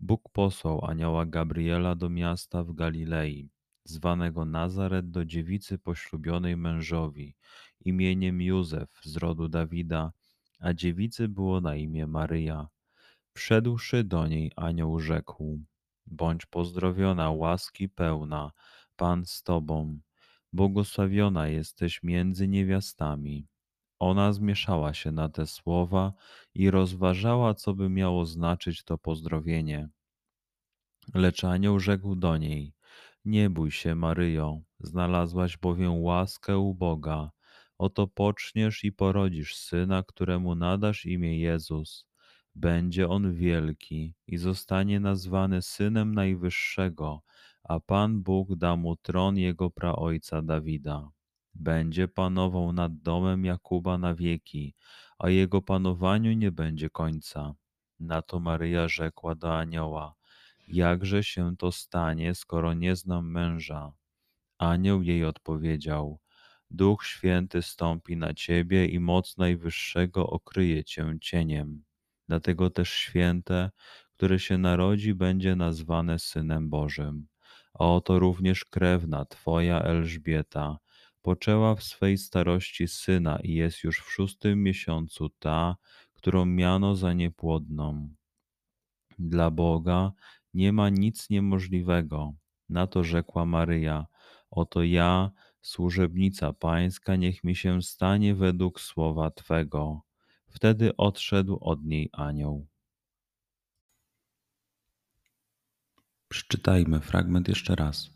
Bóg posłał anioła Gabriela do miasta w Galilei, zwanego Nazaret do dziewicy poślubionej mężowi, imieniem Józef z rodu Dawida, a dziewicy było na imię Maryja. Wszedłszy do niej, anioł rzekł: Bądź pozdrowiona, łaski pełna, Pan z tobą, błogosławiona jesteś między niewiastami. Ona zmieszała się na te słowa i rozważała, co by miało znaczyć to pozdrowienie. Lecz anioł rzekł do niej: Nie bój się, Maryjo, znalazłaś bowiem łaskę u Boga. Oto poczniesz i porodzisz syna, któremu nadasz imię Jezus. Będzie on wielki i zostanie nazwany synem Najwyższego, a Pan Bóg da mu tron jego praojca Dawida będzie panował nad domem Jakuba na wieki, a jego panowaniu nie będzie końca. Na to Maryja rzekła do anioła: Jakże się to stanie, skoro nie znam męża? Anioł jej odpowiedział: Duch Święty stąpi na ciebie i moc Najwyższego okryje cię cieniem. Dlatego też święte, które się narodzi, będzie nazwane Synem Bożym. A oto również krewna Twoja Elżbieta poczęła w swej starości syna i jest już w szóstym miesiącu ta, którą miano za niepłodną. Dla Boga nie ma nic niemożliwego. Na to rzekła Maryja: Oto ja, służebnica Pańska, niech mi się stanie według słowa Twego. Wtedy odszedł od niej anioł. Przeczytajmy fragment jeszcze raz.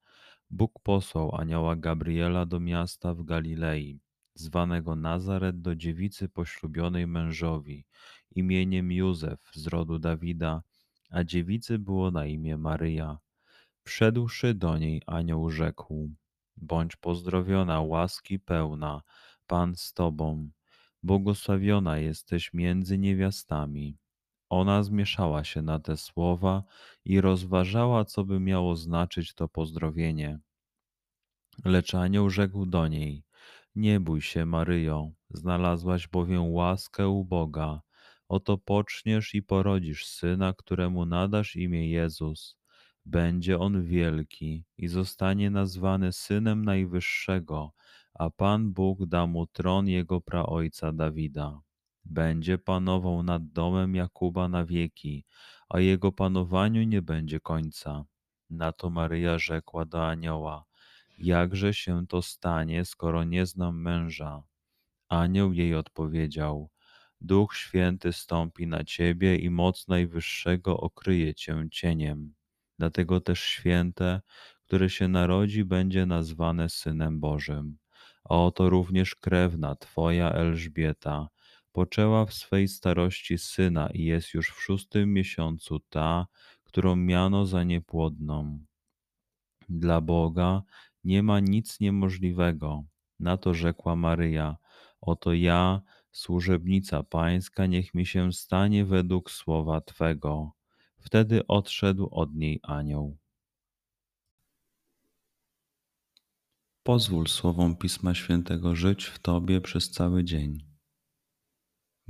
Bóg posłał anioła Gabriela do miasta w Galilei, zwanego Nazaret do dziewicy poślubionej mężowi, imieniem Józef z rodu Dawida, a dziewicy było na imię Maryja. Wszedłszy do niej, anioł rzekł: Bądź pozdrowiona, łaski pełna, Pan z tobą, błogosławiona jesteś między niewiastami. Ona zmieszała się na te słowa i rozważała, co by miało znaczyć to pozdrowienie. Lecz anioł rzekł do niej: Nie bój się, Maryjo, znalazłaś bowiem łaskę u Boga. Oto poczniesz i porodzisz syna, któremu nadasz imię Jezus. Będzie on wielki i zostanie nazwany synem Najwyższego, a Pan Bóg da mu tron jego praojca Dawida będzie panował nad domem Jakuba na wieki, a jego panowaniu nie będzie końca. Na to Maryja rzekła do anioła: Jakże się to stanie, skoro nie znam męża? Anioł jej odpowiedział: Duch Święty stąpi na ciebie i moc Najwyższego okryje cię cieniem. Dlatego też święte, które się narodzi, będzie nazwane Synem Bożym. A oto również krewna Twoja Elżbieta poczęła w swej starości syna i jest już w szóstym miesiącu ta, którą miano za niepłodną. Dla Boga nie ma nic niemożliwego. Na to rzekła Maryja: Oto ja, służebnica Pańska, niech mi się stanie według słowa Twego. Wtedy odszedł od niej anioł. Pozwól słowom Pisma Świętego żyć w Tobie przez cały dzień.